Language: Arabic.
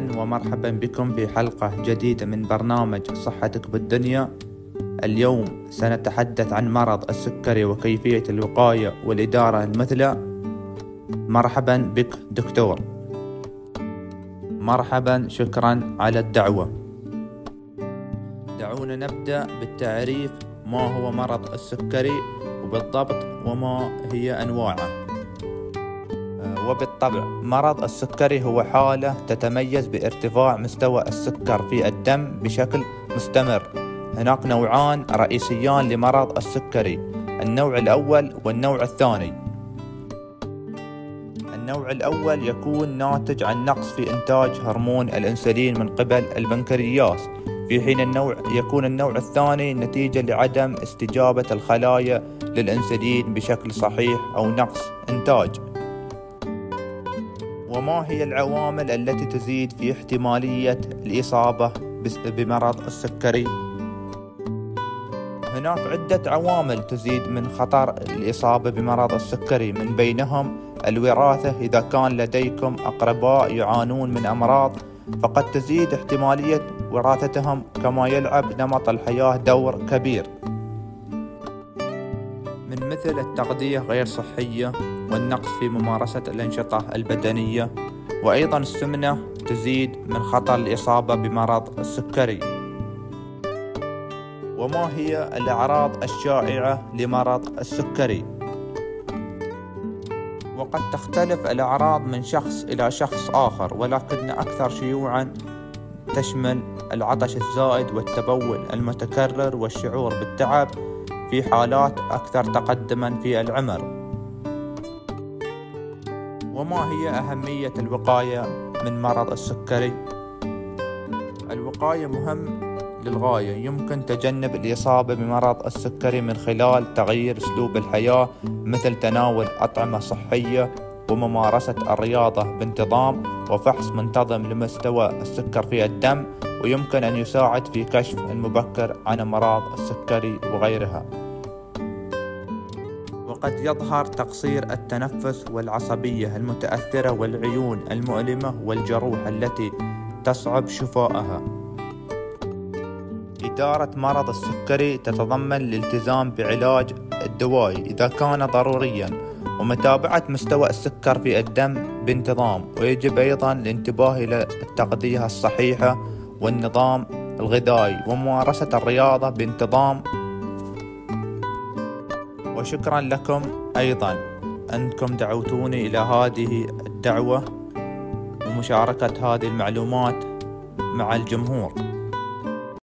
أهلا ومرحبا بكم في حلقة جديدة من برنامج صحتك بالدنيا. اليوم سنتحدث عن مرض السكري وكيفية الوقاية والإدارة المثلى. مرحبا بك دكتور. مرحبا شكرا على الدعوة. دعونا نبدأ بالتعريف ما هو مرض السكري وبالضبط وما هي أنواعه. وبالطبع مرض السكري هو حالة تتميز بارتفاع مستوى السكر في الدم بشكل مستمر. هناك نوعان رئيسيان لمرض السكري النوع الأول والنوع الثاني. النوع الأول يكون ناتج عن نقص في إنتاج هرمون الأنسولين من قبل البنكرياس في حين النوع يكون النوع الثاني نتيجة لعدم استجابة الخلايا للأنسولين بشكل صحيح أو نقص إنتاج. وما هي العوامل التي تزيد في احتمالية الإصابة بمرض السكري؟ هناك عدة عوامل تزيد من خطر الإصابة بمرض السكري. من بينهم الوراثة. إذا كان لديكم أقرباء يعانون من أمراض فقد تزيد احتمالية وراثتهم كما يلعب نمط الحياة دور كبير. مثل التغذية غير صحية والنقص في ممارسة الأنشطة البدنية وأيضا السمنة تزيد من خطر الإصابة بمرض السكري وما هي الأعراض الشائعة لمرض السكري؟ وقد تختلف الأعراض من شخص إلى شخص آخر ولكن أكثر شيوعا تشمل العطش الزائد والتبول المتكرر والشعور بالتعب في حالات أكثر تقدما في العمر. وما هي أهمية الوقاية من مرض السكري؟ الوقاية مهم للغاية. يمكن تجنب الإصابة بمرض السكري من خلال تغيير أسلوب الحياة مثل تناول أطعمة صحية وممارسة الرياضة بانتظام وفحص منتظم لمستوى السكر في الدم ويمكن أن يساعد في كشف المبكر عن أمراض السكري وغيرها. وقد يظهر تقصير التنفس والعصبية المتأثرة والعيون المؤلمة والجروح التي تصعب شفائها. إدارة مرض السكري تتضمن الالتزام بعلاج الدوائي إذا كان ضروريا ومتابعة مستوى السكر في الدم بانتظام ويجب أيضا الانتباه إلى التغذية الصحيحة والنظام الغذائي وممارسة الرياضة بانتظام وشكرا لكم أيضا. أنكم دعوتوني إلى هذه الدعوة ومشاركة هذه المعلومات مع الجمهور.